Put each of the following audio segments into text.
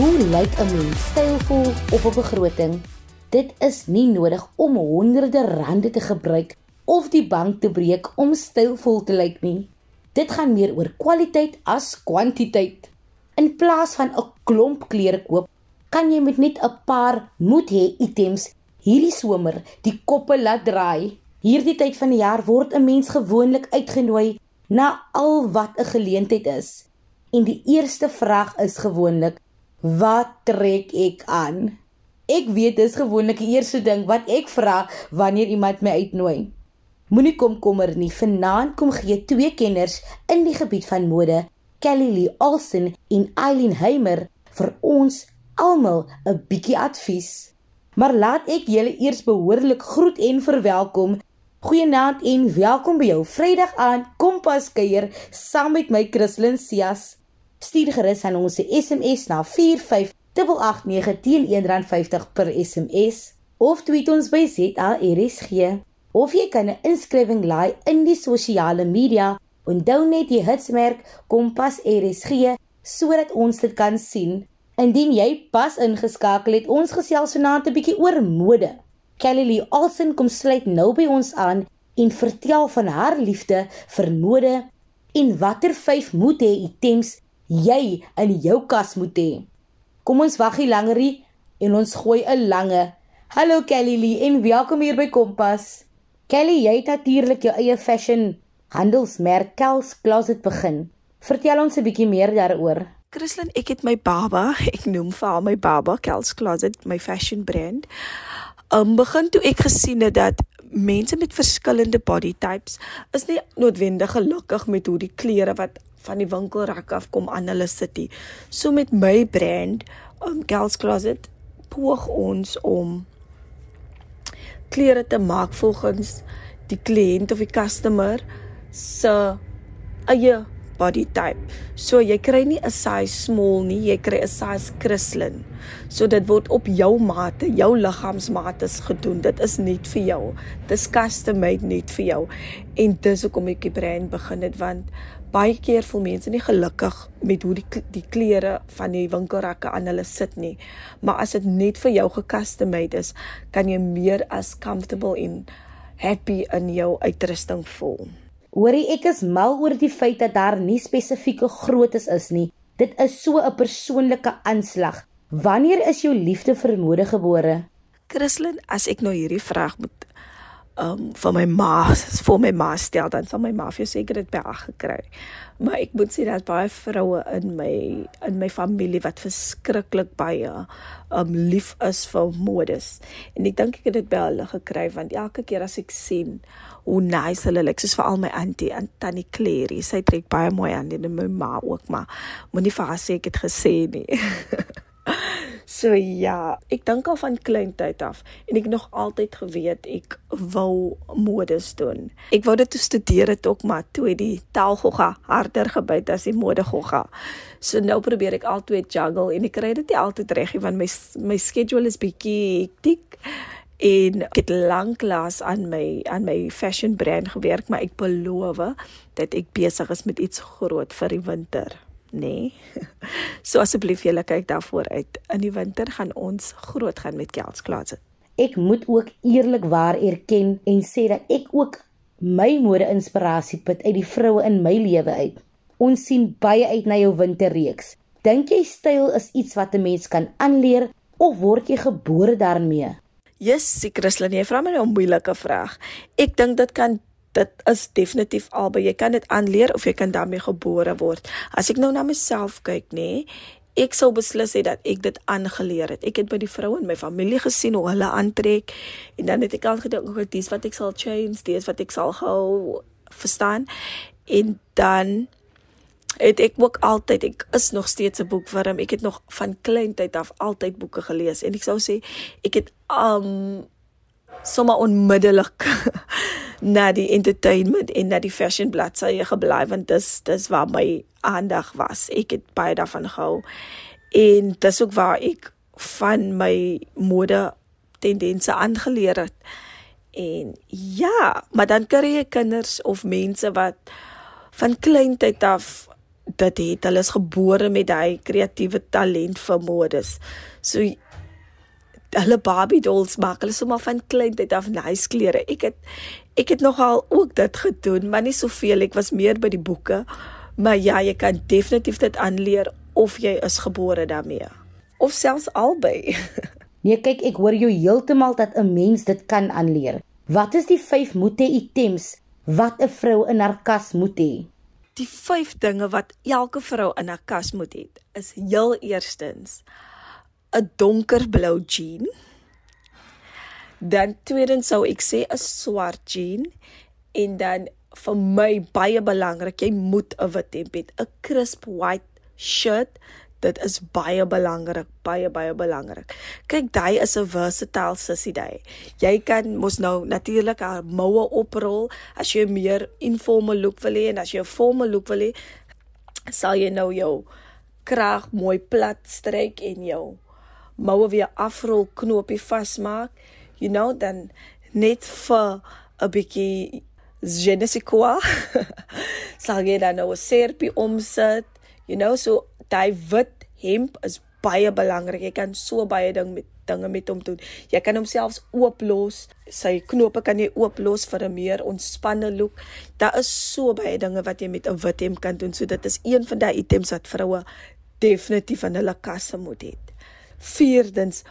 Hoe lyk 'n mens stylvol op 'n begroting? Dit is nie nodig om honderde rande te gebruik of die bank te breek om stylvol te lyk nie. Dit gaan meer oor kwaliteit as kwantiteit. In plaas van 'n klomp klere koop, kan jy met net 'n paar moet hê items hierdie somer die koppe laat draai. Hierdie tyd van die jaar word 'n mens gewoonlik uitgenooi na al wat 'n geleentheid is. En die eerste vraag is gewoonlik: Wat trek ek aan? Ek weet dis gewoonlik die eerste ding wat ek vra wanneer iemand my uitnooi. Moenie komkommer nie. Vanaand kom gee twee kenners in die gebied van mode, Kelly Lee Olsen en Eileen Heimer vir ons almal 'n bietjie advies. Maar laat ek julle eers behoorlik groet en verwelkom. Goeienaand en welkom by jou Vrydag aand Kompas kuier saam met my Christlyn Cias. Stuur gerus aan ons se SMS na 45889 teen R1.50 per SMS of tweet ons by ZARSG of jy kan 'n inskrywing laai in die sosiale media Onthou net die hitsmerk Kompas RSG sodat ons dit kan sien. Indien jy pas ingeskakel het, ons gesels vanaand 'n bietjie oor mode. Kelly Lee Olsen kom sluit nou by ons aan en vertel van haar liefde vir mode en watter 5 moet hê items jy in jou kas moet hê. Kom ons wag nie langer nie en ons gooi 'n lange Hallo Kelly Lee en welkom hier by Kompas. Kelly, jy het natuurlik jou eie fashion handelsmerk Kels Closet begin. Vertel ons 'n bietjie meer daaroor. Christlyn, ek het my baba, ek noem vir haar my baba Kels Closet, my fashion brand. Um begin toe ek gesien het dat mense met verskillende body types is nie noodwendig gelukkig met hoe die klere wat van die winkelrak af kom aan hulle sit nie. So met my brand, um Kels Closet, poog ons om klere te maak volgens die kliënt of die customer se eie body type. So jy kry nie 'n size small nie, jy kry 'n size Christlyn. So dit word op jou mate, jou liggaamsmaat is gedoen. Dit is net vir jou. Dis custom made net vir jou. En dis hoekom ek die brand begin het want baie keer voel mense nie gelukkig met hoe die die klere van die winkelrakke aan hulle sit nie. Maar as dit net vir jou gecustom made is, kan jy meer as comfortable en happy in jou uitrusting voel. Hoorie, ek is mal oor die feit dat daar nie spesifieke groottes is nie. Dit is so 'n persoonlike aanslag. Wanneer is jou liefde vir mode gebore? Christlyn, as ek nou hierdie vraag moet um van my ma, vir my ma stel dan sal my ma vir seker dit by haar gekry. Maar ek moet sê dat baie vroue in my in my familie wat verskriklik baie um lief is vir modes. En ek dink ek het dit by hulle gekry want elke keer as ek sien hoe nice hulle lyk, soos veral my auntie en tannie Clary, sy trek baie mooi aan en my ma ook, maar moenie vir haar sê ek het gesê nie. So ja, ek dink al van kleintyd af en ek nog altyd geweet ek wil modes doen. Ek wou dit studeer het ook maar toe die taalgogga harder gebyt as die modegogga. So nou probeer ek altyd juggle en ek kry dit nie altyd reg nie want my my schedule is bietjie hektiek en ek het lanklaas aan my aan my fashion brand gewerk maar ek beloof dat ek besig is met iets groot vir die winter nê. Nee. So asseblief julle kyk daarvoor uit. In die winter gaan ons groot gaan met Kels Closet. Ek moet ook eerlikwaar erken en sê dat ek ook my mode inspirasie put uit die vroue in my lewe uit. Ons sien baie uit na jou winterreeks. Dink jy styl is iets wat 'n mens kan aanleer of word jy gebore daarmee? Yes, Christlyn, jy vra my nou 'n moeilike vraag. Ek dink dit kan dit is definitief albei. Jy kan dit aanleer of jy kan daarmee gebore word. As ek nou na myself kyk, nê, ek sou beslis hê dat ek dit aangeleer het. Ek het by die vroue in my familie gesien hoe hulle aantrek en dan het ek al gedink, "Oké, dis wat ek sal change, dis wat ek sal hou." Verstaan? En dan het ek ook altyd ek is nog steeds 'n boekwurm. Ek het nog van kleintyd af altyd boeke gelees en ek sou sê ek het um sommer onmiddellik na die entertainment en na die fashion bladsye gebly want dis dis waar my aandag was. Ek het baie daarvan gehou. En dis ook waar ek van my mode tendense aangeleer het. En ja, maar dan kry jy kinders of mense wat van kleintyd af dit het. Hulle is gebore met daai kreatiewe talent vir modes. So hulle Barbie dolls maak hulle sommer van kleintyd af nice klere. Ek het ek het nogal ook dit gedoen, maar nie soveel. Ek was meer by die boeke. Maar ja, jy kan definitief dit aanleer of jy is gebore daarmee of selfs albei. nee, kyk, ek hoor jou heeltemal dat 'n mens dit kan aanleer. Wat is die 5 moete items wat 'n vrou in haar kas moet hê? Die 5 dinge wat elke vrou in haar kas moet hê, is heel eerstens 'n donkerblou jean. Dan tweedens sou ek sê 'n swart jean en dan vir my baie belangrik, jy moet 'n wit hemp hê, 'n crisp white shirt. Dit is baie belangrik, baie baie belangrik. Kyk, jy is 'n versatile sussie jy. Jy kan mos nou natuurlik haar moue oprol as jy meer informal look wil hê en as jy 'n formal look wil hê, sal jy nou jou kraag mooi plat stryk en jou moue weer afrol knoopie vasmaak. You know dan net vir 'n bietjie je ne sais quoi. sal jy dan nou 'n serpie omsit. You know so daai wit hemp is baie belangrik. Jy kan so baie ding met dinge met hom doen. Jy kan hom selfs ooplos. Sy knope kan jy ooplos vir 'n meer ontspanne look. Daar is so baie dinge wat jy met 'n wit hemp kan doen. So dit is een van daai items wat vroue definitief in hulle kasse moet hê. Vierdens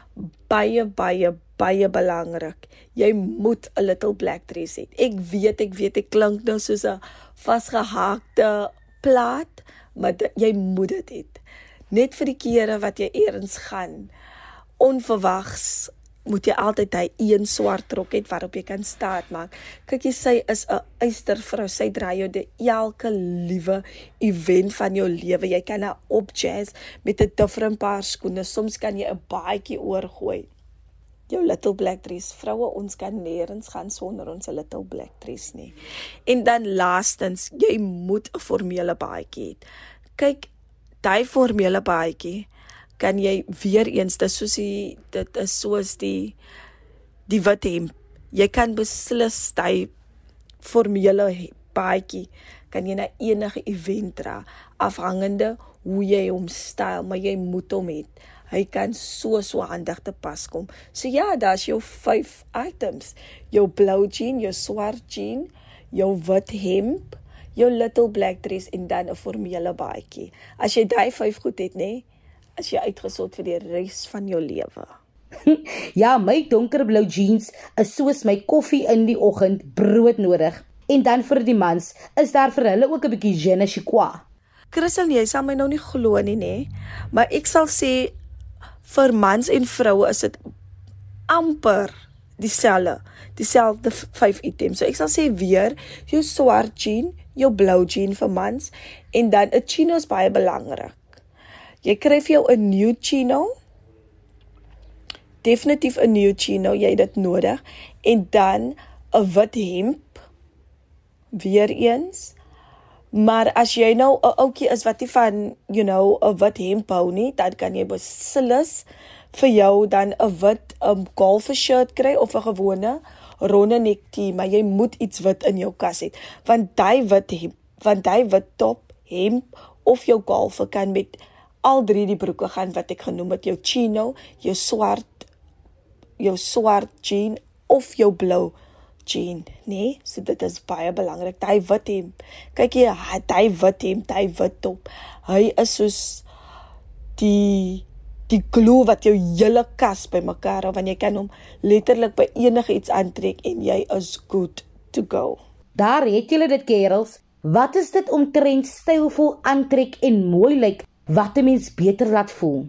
baie baie baie belangrik. Jy moet 'n little black dress hê. Ek weet, ek weet ek klink nou soos 'n vasgehaakte plaat, maar jy moet dit hê. Net vir die kere wat jy eers gaan onverwags moet jy altyd hy een swart rok hê waarop jy kan staan maak. Kyk jy sy is 'n eystervrou. Sy dra jou die elke liewe event van jou lewe. Jy kan haar op jazz met 'n different paar skoene. Soms kan jy 'n baadjie oorgooi. Jou little black dress. Vroue, ons kan nêrens gaan sonder ons little black dress nie. En dan laastens, jy moet 'n formele baadjie hê. Kyk, daai formele baadjie kan jy weer eens dis soos die dit is soos die die wit hemp. Jy kan beslis daai formele baadjie kan jy na enige event dra afhangende hoe jy hom styl, maar jy moet hom hê. Hy kan so so handig te pas kom. So ja, daar's jou 5 items. Jou blou jean, jou swart jean, jou wit hemp, jou little black dress en dan 'n formele baadjie. As jy daai 5 goed het, nê, nee, is jy uitgesort vir die res van jou lewe. ja, my donkerblou jeans is soos my koffie in die oggend brood nodig. En dan vir die mans is daar vir hulle ook 'n bietjie je ne sais quoi. Christel, jy sal my nou nie glo nie, nê? Maar ek sal sê vir mans en vroue is dit amper dieselfde, dieselfde vyf items. So ek sal sê weer, jou swart jean, jou blou jean vir mans en dan 'n chino is baie belangrik. Jy kry vir jou 'n new chino. Definitief 'n new chino, jy het dit nodig. En dan 'n wit hemp. Weereens. Maar as jy nou 'n ouetjie is wat nie van, you know, 'n wit hemp hou nie, dan kan jy beslis vir jou dan 'n wit um, golf shirt kry of 'n gewone ronde nektee, maar jy moet iets wit in jou kas hê, want daai wit hemp, want daai wit top hemp of jou golf kan met al drie die broeke gaan wat ek genoem het, jou chino, jou swart jou swart jean of jou blou jean, nee, so dit is baie belangrik. Daai wit hemp. Kyk jy, daai wit hemp, daai wit top. Hy is soos die die glue wat jou hele kas bymekaar hou want jy kan hom letterlik by enige iets aantrek en jy is good to go. Daar het julle dit kerels. Wat is dit om trend stylvol aantrek en mooi lyk wat 'n mens beter laat voel.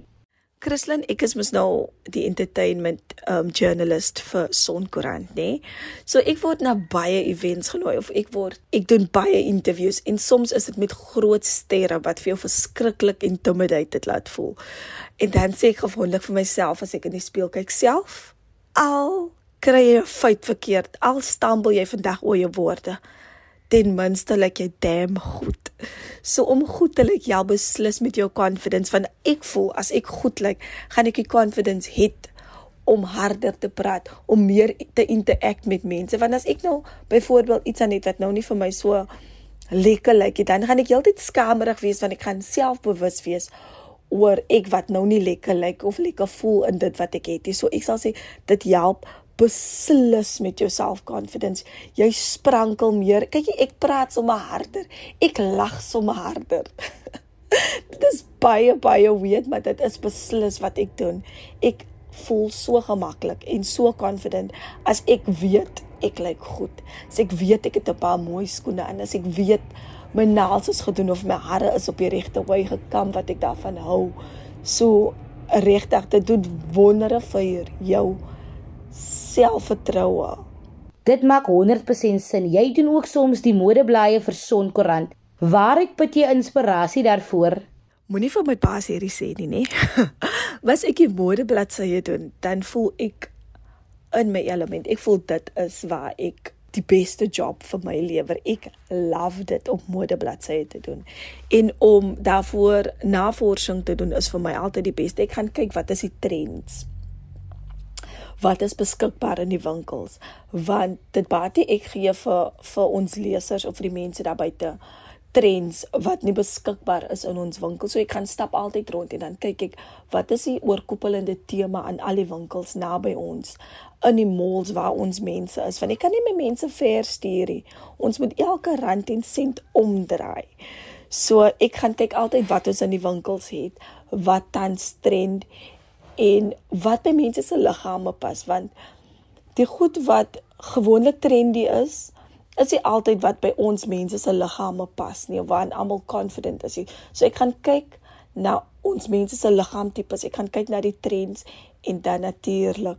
Christlyn, ek is mos nou die entertainment um journalist vir Sonkoerant, nê? Nee? So ek word na baie events genooi of ek word ek doen baie interviews en soms is dit met groot sterre wat vir jou verskriklik intimidated laat voel. En dan sê ek gewoonlik vir myself as ek in die spieël kyk self, al kry jy 'n fout verkeerd, al stamble jy vandag oor jou woorde, ten minste lyk jy damn goed. So om goed te lyk, jy beslis met jou confidence van ek voel as ek goed lyk, gaan ek die confidence hê om harder te praat, om meer te interact met mense want as ek nou byvoorbeeld iets aan het wat nou nie vir my so lekker lyk like, dan gaan ek heeltyd skamerig wees want ek gaan selfbewus wees oor ek wat nou nie lekker lyk like, of lekker voel in dit wat ek het nie. So ek sal sê dit help beslis met jou self-confidence. Jy sprankel meer. Kyk jy, ek praat sommer harder. Ek lag sommer harder. dit is baie baie weird, maar dit is beslis wat ek doen. Ek voel so gemaklik en so confident as ek weet ek lyk goed. As ek weet ek het 'n paar mooi skoene aan, as ek weet my naels is gedoen of my hare is op die regte wy gekam wat ek daarvan hou. So regtig dit doen wondere vir jou selfvertroue. Dit maak 100% sin. Jy doen ook soms die modeblaaie vir Sonkoerant. Waar het put jy inspirasie daarvoor? Moenie vir my pa hierdie sê nie, nê. Was ek die modebladsye doen, dan voel ek in my element. Ek voel dit is waar ek die beste job vir my lewer. Ek love dit om modebladsye te doen. En om daarvoor navorsing te doen is vir my altyd die beste. Ek gaan kyk wat is die trends wat is beskikbaar in die winkels? Want dit baat nie ek gee vir vir ons lesers of vir die mense daar buite trends wat nie beskikbaar is in ons winkels. So ek gaan stap altyd rond en dan kyk ek wat is die oorkoepelende tema aan al die winkels naby ons in die malls waar ons mense is? Want ek kan nie my mense ver stuur nie. Ons moet elke rand en sent omdraai. So ek gaan kyk altyd wat ons in die winkels het wat tans trend en wat by mense se liggame pas want die goed wat gewoonlik trendy is is nie altyd wat by ons mense se liggame pas nie want almal confident is. So ek gaan kyk na ons mense se liggaamtipes. Ek gaan kyk na die trends en dan natuurlik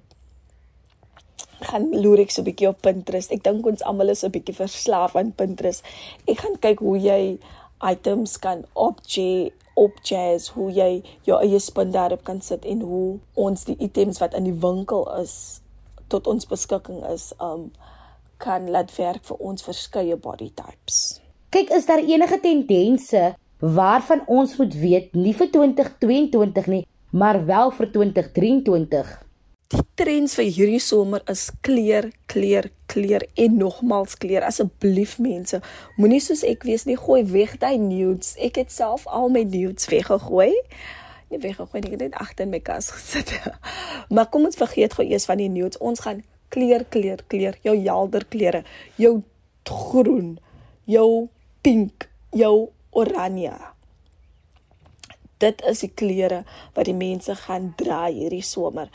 gaan loer ek so 'n bietjie op Pinterest. Ek dink ons almal is 'n bietjie verslaaf aan Pinterest. Ek gaan kyk hoe jy items kan opjee op jazz hoe jy jou eie spin daarop kan sit en hoe ons die items wat in die winkel is tot ons beskikking is um kan laat werk vir ons verskeie body types. Kyk, is daar enige tendense waarvan ons moet weet nie vir 2022 nie, maar wel vir 2023? Die trends vir hierdie somer is kleur, kleur, kleur en nogmals kleur. Asseblief mense, moenie soos ek wees nie, gooi weg daai nudes. Ek het self al my nudes weggegooi. Nie weggegooi nie, ek het net agter in my kas gesit. maar kom ons vergeet gou eers van die nudes. Ons gaan kleur, kleur, kleur, jou helder kleure, jou groen, jou pink, jou oranje. Dit is die kleure wat die mense gaan dra hierdie somer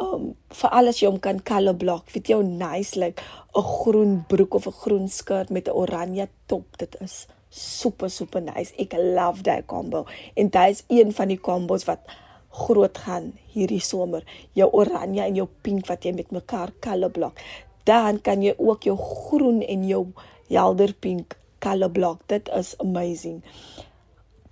um vir alles jy hom kan color block. Weet jy hoe nice like 'n groen broek of 'n groen skirt met 'n oranje top. Dit is super super nice. Ek love daai combo. En dit is een van die combos wat groot gaan hierdie somer. Jou oranje en jou pink wat jy met mekaar color block. Dan kan jy ook jou groen en jou helder pink color block. Dit is amazing.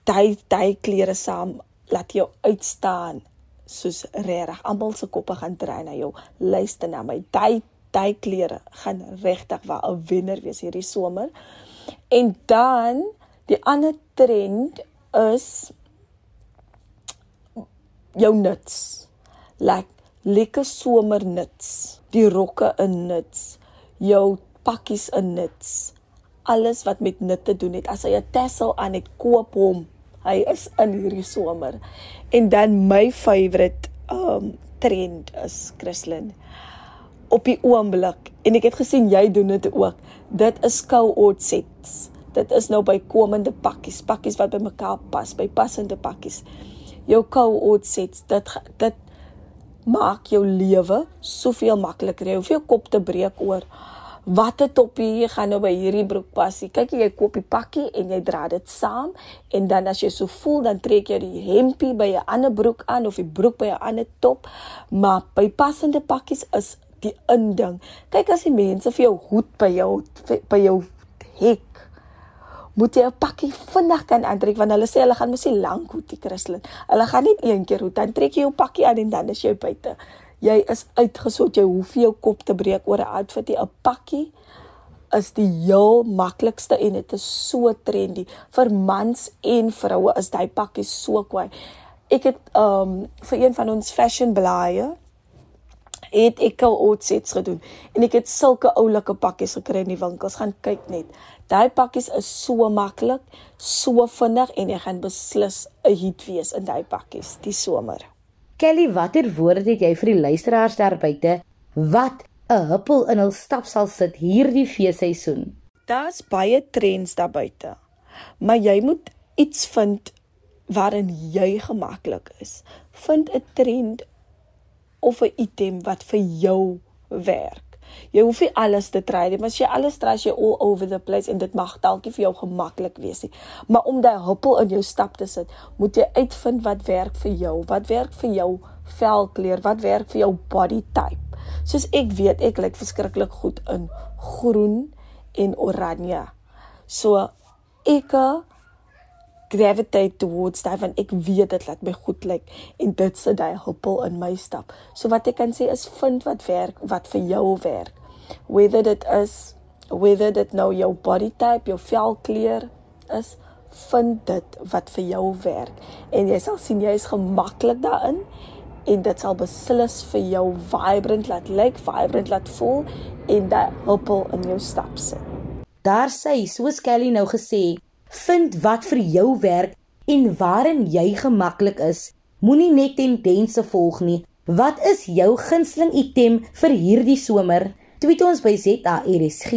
Daai daai kleure saam laat jou uitstaan soos regtig almal se koppe gaan draai na jou. Luister na my. Daai daai klere gaan regtig waar 'n wenner wees hierdie somer. En dan die ander trend is jou nuts. Like lekker somernuts. Die rokke in nuts. Jou pakkies in nuts. Alles wat met nut te doen het. As jy 'n tassel aan het, koop hom. Hy is in hierdie somer. En dan my favorite um trend is Christlyn. Op die oomblik en ek het gesien jy doen dit ook. Dit is co-ord sets. Dit is nou by komende pakkies, pakkies wat by mekaar pas, by passende pakkies. Jou co-ord sets, dit dit maak jou lewe soveel makliker. Jy hoef nie kop te breek oor watter toppie jy gaan nou by hierdie broek pas. Kyk jy koop die pakkie en jy dra dit saam en dan as jy so voel dan trek jy die hempie by 'n ander broek aan of die broek by 'n ander top. Maar by passende pakkies is die inding. Kyk as die mense vir jou hoed by jou by jou hek moet jy 'n pakkie vinnig kan aantrek want hulle sê hulle gaan mos nie lank hoed die Christlyn. Hulle gaan net een keer hoed dan trek jy jou pakkie aan en dan is jy buite jy is uitgesot jy hoef jou kop te breek oor 'n outfit 'n pakkie is die heel maklikste en dit is so trendy vir mans en vroue is daai pakkies so kwai ek het um vir een van ons fashion blaaie het ek al outsets gedoen en ek het sulke oulike pakkies gekry in die winkels. Gaan kyk net. Daai pakkies is so maklik, so vinnig en jy gaan beslis 'n hit wees in daai pakkies die somer. Kelly, watter woorde het jy vir die luisteraars daar buite wat 'n huppel in hul stap sal sit hierdie feesseisoen? Daar's baie trends daar buite. Maar jy moet iets vind waarin jy gemaklik is. Vind 'n trend of 'n item wat vir jou werk. Jy hoef nie alles te try nie, maar as jy alles try, jy all over the place en dit mag dalk nie vir jou gemaklik wees nie. Maar om daai huppel in jou stap te sit, moet jy uitvind wat werk vir jou. Wat werk vir jou velkleur? Wat werk vir jou body type? Soos ek weet, ek lyk verskriklik goed in groen en oranje. So ek gravitate towards daai van ek weet dit laat my goed lyk en dit sit daai huppel in my stap. So wat ek kan sê is vind wat werk, wat vir jou werk. Whether dit is whether dit nou jou body type, jou velkleur is, vind dit wat vir jou werk en jy sal sien jy is gemaklik daarin en dit sal beslis vir jou vibrant laat lyk, vibrant laat voel en daai huppel in jou stap sit. Daar sê, soos Kelly nou gesê, Vind wat vir jou werk en waarin jy gemaklik is. Moenie net tendense volg nie. Wat is jou gunsteling item vir hierdie somer? Tweet ons by ZARSG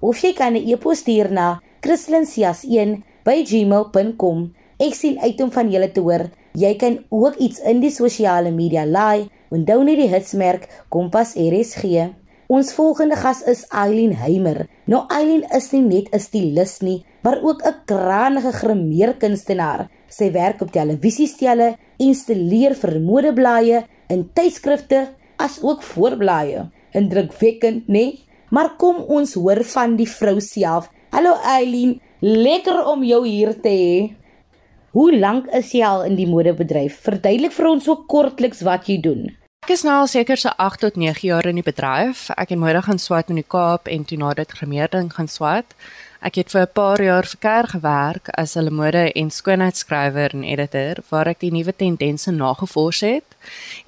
of jy kan 'n e-pos stuur na kristlyn.sias1@gmail.com. Ek sien uit om van julle te hoor. Jy kan ook iets in die sosiale media laai. Onthou net die hitsmerk Kompas RSG. Ons volgende gas is Eileen Heimer. Nou Eileen is nie net 'n stylus nie, maar ook 'n krangige grimeerkunstenaar. Sy werk op televisiestelle, installeer vir modeblaaie, in tydskrifte, as ook voorblaaie. Indrukwekkend, né? Nee? Maar kom ons hoor van die vrou self. Hallo Eileen, lekker om jou hier te hê. Hoe lank is jy al in die modebedryf? Verduidelik vir ons so kortliks wat jy doen. Ek is nou al seker so 8 tot 9 jaar in die bedryf. Ek het môre gaan swat in die Kaap en toe na dit grimeerding gaan swat. Ek het vir 'n paar jaar vir Kerr gewerk as 'n mode en skoonheidsskrywer en editor waar ek die nuwe tendense nagevors het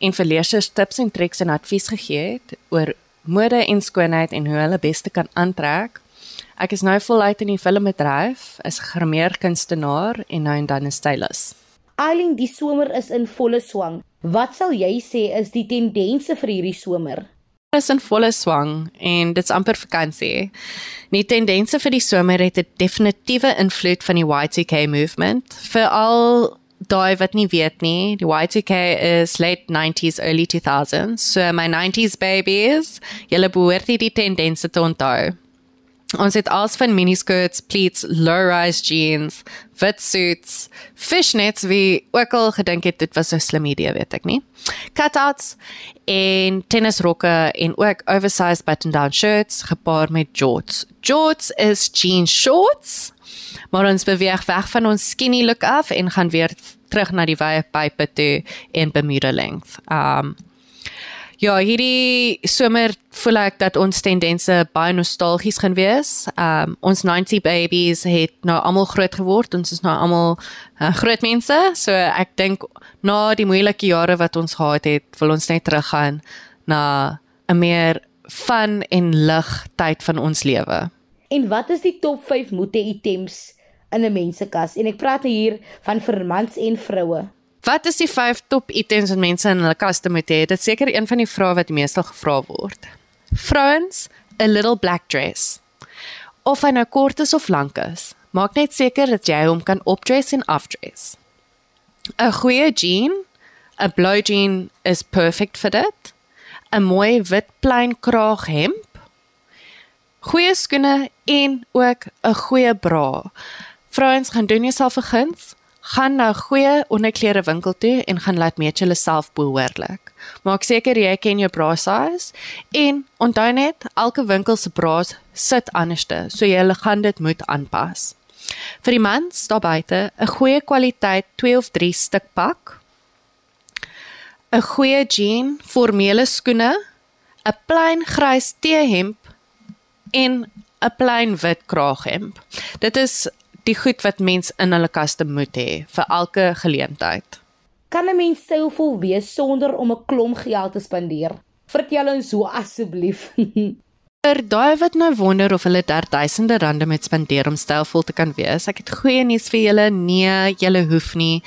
en vir leerders tips en triks en advies gegee het oor mode en skoonheid en hoe hulle beste kan aantrek. Ek is nou voluit in die filmbedryf, is grimeerkunstenaar en nou en dan 'n stylist. Eileen, die somer is in volle swang. Wat sal jy sê is die tendense vir hierdie somer? Is in volle swang en dit's amper vakansie. Die tendense vir die somer het 'n definitiewe invloed van die Y2K movement. Veral daai wat nie weet nie, die Y2K is late 90s early 2000s. So my 90s babies, julle behoort die tendense te onthou. Ons het als van miniskirts, pleats, low-rise jeans, fit suits, fishnets wie ook al gedink het dit was 'n slim idee, weet ek nie. Cutouts en tennisrokke en ook oversized button-down shirts gepaard met jorts. Jorts is jean shorts. Maar ons beweeg weg van ons skinny look af en gaan weer terug na die wye pype toe en Bermuda length. Um Ja, hierdie somer voel ek dat ons tendense baie nostalgies gaan wees. Um ons 90 babies het nou almal groot geword. Ons is nou almal uh, groot mense. So ek dink na die moeilike jare wat ons gehad het, wil ons net teruggaan na 'n meer fun en lig tyd van ons lewe. En wat is die top 5 moete items in 'n mensekas? En ek praat hier van vir mans en vroue. Wat is die 5 top items wat mense in hulle kaste moet hê? Dit seker een van die vrae wat meeste gevra word. Vrouens, 'n little black dress. Of hy nou kort is of lank is, maak net seker dat jy hom kan opdress en afdress. 'n Goeie jean, 'n blou jean is perfect vir dit. 'n Mooi wit plain kraag hemp. Goeie skoene en ook 'n goeie bra. Vrouens gaan doen jouself 'n guns gaan na 'n goeie onderklere winkel toe en gaan laat meet julle self behoorlik. Maak seker jy ken jou bra size en onthou net elke winkel se bras sit anderste, so jy gaan dit moet aanpas. Vir die mans daar buite, 'n goeie kwaliteit 2 of 3 stuk pak. 'n Goeie jean, formele skoene, 'n plain grys T-hemp en 'n plain wit kraaghemp. Dit is die goed wat mens in hulle kaste moet hê vir elke geleentheid. Kan 'n mens stylvol wees sonder om 'n klomp geld te spandeer? Vertel ons hoe asseblief. Vir daai wat nou wonder of hulle derduisende rande met spandeer om stylvol te kan wees, ek het goeie nuus vir julle. Nee, julle hoef nie.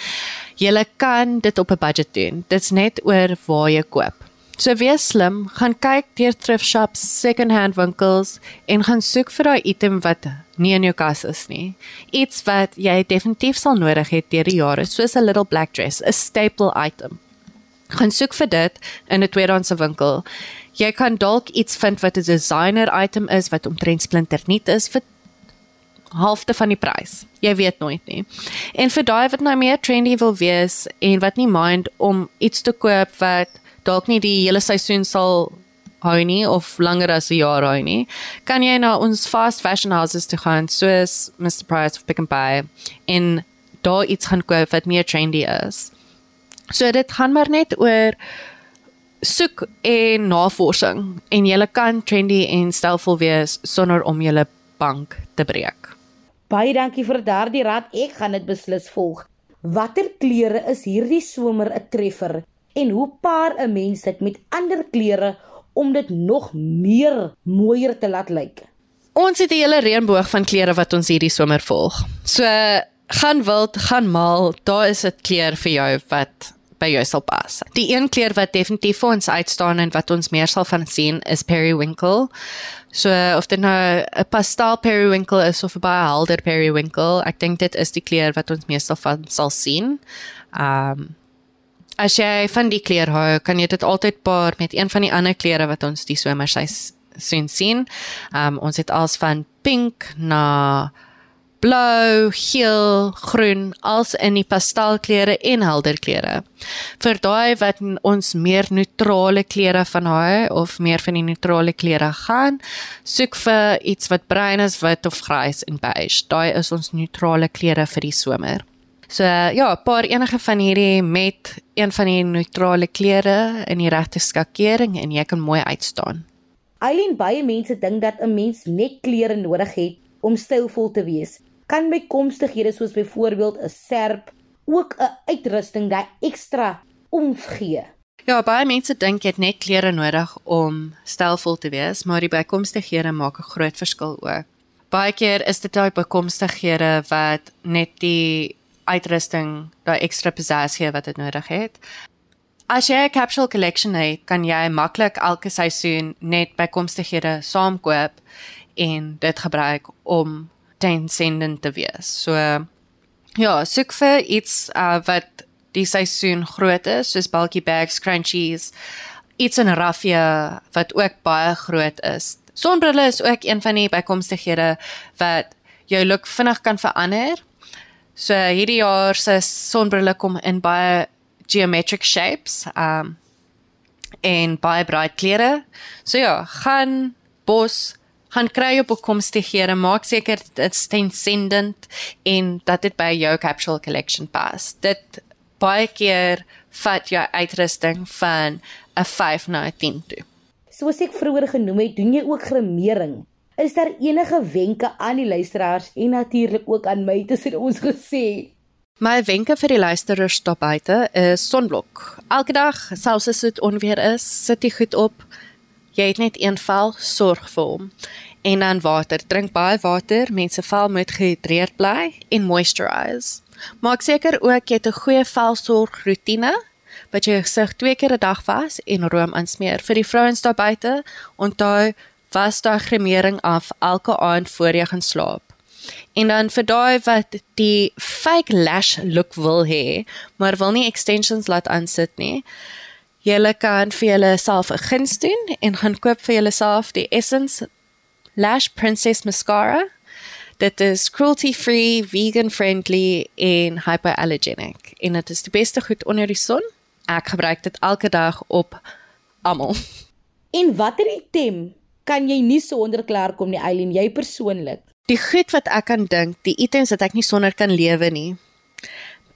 Julle kan dit op 'n budget doen. Dit's net oor waar jy koop. So wees slim, gaan kyk deur thrift shops, second-hand winkels en gaan soek vir daai item wat nie in jou kas is nie. Iets wat jy definitief sal nodig hê deur die jare, soos 'n little black dress, 'n staple item. Gaan soek vir dit in 'n tweedehandse winkel jy kan dalk iets vind wat 'n designer item is wat omtrent splinternuut is vir halfte van die prys. Jy weet nooit nie. En vir daai wat nou meer trendy wil wees en wat nie mind om iets te koop wat dalk nie die hele seisoen sal hou nie of langer as 'n jaar hou nie, kan jy na ons fast fashion houses toe gaan soos Mr Price of Pick n Pay en daar iets gaan koop wat meer trendy is. So dit gaan maar net oor soek en navorsing en jy kan trendy en stylvol wees sonder om jou bank te breek. Baie dankie vir daardie raad. Ek gaan dit beslis volg. Watter klere is hierdie somer 'n treffer en hoe paar 'n mens dit met ander klere om dit nog meer mooier te laat lyk? Ons het 'n hele reënboog van klere wat ons hierdie somer volg. So gaan wild, gaan mal, daar is 'n kleur vir jou wat by jou sal pas. Die een kleur wat definitief vir ons uitstaan en wat ons meer sal van sien is periwinkle. So of dit nou 'n pastel periwinkle is of 'n baie helder periwinkle, ek dink dit is die kleur wat ons meestal van sal sien. Um as jy van die kleur hou, kan jy dit altyd paar met een van die ander kleure wat ons die somer sien sien. Um ons het als van pink na blou, geel, groen, als in die pastelkleure en helder kleure. Vir daai wat ons meer neutrale kleure van hou of meer van die neutrale kleure gaan, soek vir iets wat bruin is, wit of grys en beige. Daai is ons neutrale kleure vir die somer. So ja, 'n paar enige van hierdie met een van die neutrale kleure in die regte skakering en jy kan mooi uitstaan. Eileen baie mense dink dat 'n mens net klere nodig het om stylvol te wees kan bykomstighede soos byvoorbeeld 'n serp ook 'n uitrusting daai ekstra omf gee. Ja, baie mense dink jy het net klere nodig om stylvol te wees, maar die bykomstighede maak 'n groot verskil ook. Baie keer is dit daai bykomstighede wat net die uitrusting, daai ekstra pizzazz wat dit nodig het. As jy 'n capsule collection het, kan jy maklik elke seisoen net bykomstighede saamkoop en dit gebruik om transcendent te wees. So ja, soek vir iets uh, wat die seisoen groot is, soos bulky bags, crunchies, iets in raffia wat ook baie groot is. Sonbrille is ook een van die bykomstighede wat jou look vinnig kan verander. So hierdie jaar se sonbrille kom in baie geometric shapes, um en baie bright kleure. So ja, gaan bos gaan kry op opkomstighede, maak seker dit is transcendent en dat dit by jou capsule collection pas. Dit baie keer vat jou uitrusting van 'n 5 na 'n 10 toe. Soos ek vroeër genoem het, doen jy ook gremering. Is daar enige wenke aan die luisteraars en natuurlik ook aan my tussen ons gesê? My wenke vir die luisteraars stop buite is sonblok. Elke dag, selfs as dit onweer is, sit jy goed op. Jy het net een vel, sorg vir hom en dan water. Drink baie water. Mense vel moet gehidreerd bly en moisturize. Maak seker ook jy het 'n goeie velsorg rotine wat jy gesig twee keer 'n dag was en room aansmeer. Vir die vrouens daar buite, onthou was daai gremering af elke aand voor jy gaan slaap. En dan vir daai wat die fake lash look wil hê, maar wil nie extensions laat aansit nie. Jy kan vir jouself 'n guns doen en gaan koop vir jouself die Essence Lash Princess Mascara. Dit is cruelty-free, vegan-friendly en hypoallergenic. En dit is die beste goed onder die son. Ek gebruik dit elke dag op almal. En watter item kan jy nie sonder klaar kom nie, Eileen, jy persoonlik? Die goed wat ek kan dink, die items wat ek nie sonder kan lewe nie.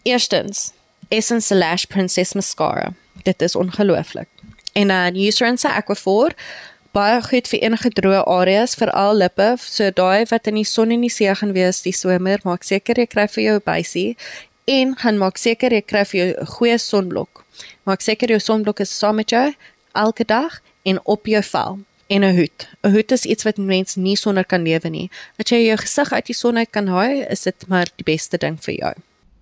Eerstens, Essence Lash Princess Mascara. Dit is ongelooflik. En dan uh, Eucerin se Aquaphor baie goed vir enige droë areas, veral lippe, so daai wat in die son en die see gaan wees die somer, maak seker jy kry vir jou bysie en gaan maak seker jy kry vir jou 'n goeie sonblok. Maak seker jou sonblok is saam met jou elke dag en op jou vel en 'n hoed. 'n Hoed is iets wat mens nie sonder kan lewe nie. As jy jou gesig uit die son uit kan hou, is dit maar die beste ding vir jou.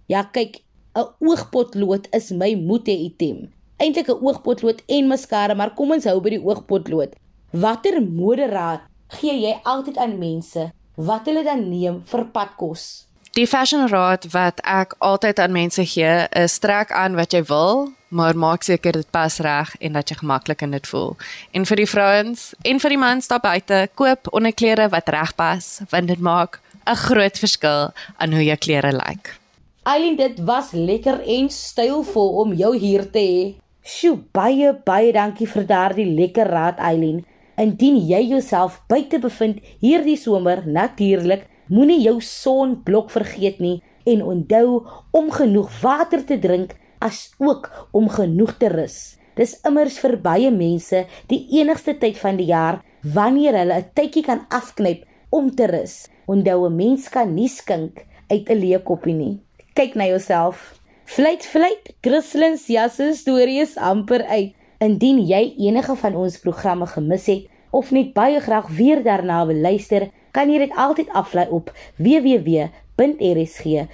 Ja, kyk, 'n oogpotlood is my moete item. Eintlik 'n oogpotlood en mascara, maar kom ons hou by die oogpotlood. Watter moderaad gee jy altyd aan mense wat hulle dan neem vir padkos? Die fashion raad wat ek altyd aan mense gee, is trek aan wat jy wil, maar maak seker dit pas reg en dat jy gemaklik in dit voel. En vir die vrouens en vir die mans daar buite, koop onderklere wat reg pas, want dit maak 'n groot verskil aan hoe jou klere lyk. Eileen, dit was lekker en stylvol om jou hier te hê. Sjoe, baie baie dankie vir daardie lekker raad, Eileen. Indien jy jouself buite bevind hierdie somer, natuurlik, moenie jou sonblok vergeet nie en onthou om genoeg water te drink as ook om genoeg te rus. Dis immers vir baie mense die enigste tyd van die jaar wanneer hulle 'n tydjie kan afknyp om te rus. Onthou 'n mens kan nie skink uit 'n leë koppie nie. Kyk na jouself. Fluit, fluit. Christlyn se storie is amper uit. Indien jy enige van ons programme gemis het of net baie graag weer daarna wil luister, kan jy dit altyd aflaai op www www.rsg.co.za.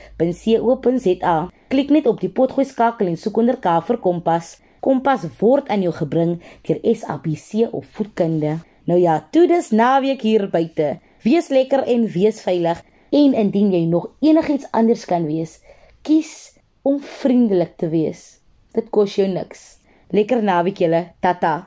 Klik net op die potgooi skakel en soek onder K vir Kompas. Kompas word aan jou gebring deur SABC of Voedkunde. Nou ja, toe dis naweek hier buite. Wees lekker en wees veilig en indien jy nog enigiets anders kan wees, kies om vriendelik te wees. Dit kos jou niks. Lekker naweek julle. Tata.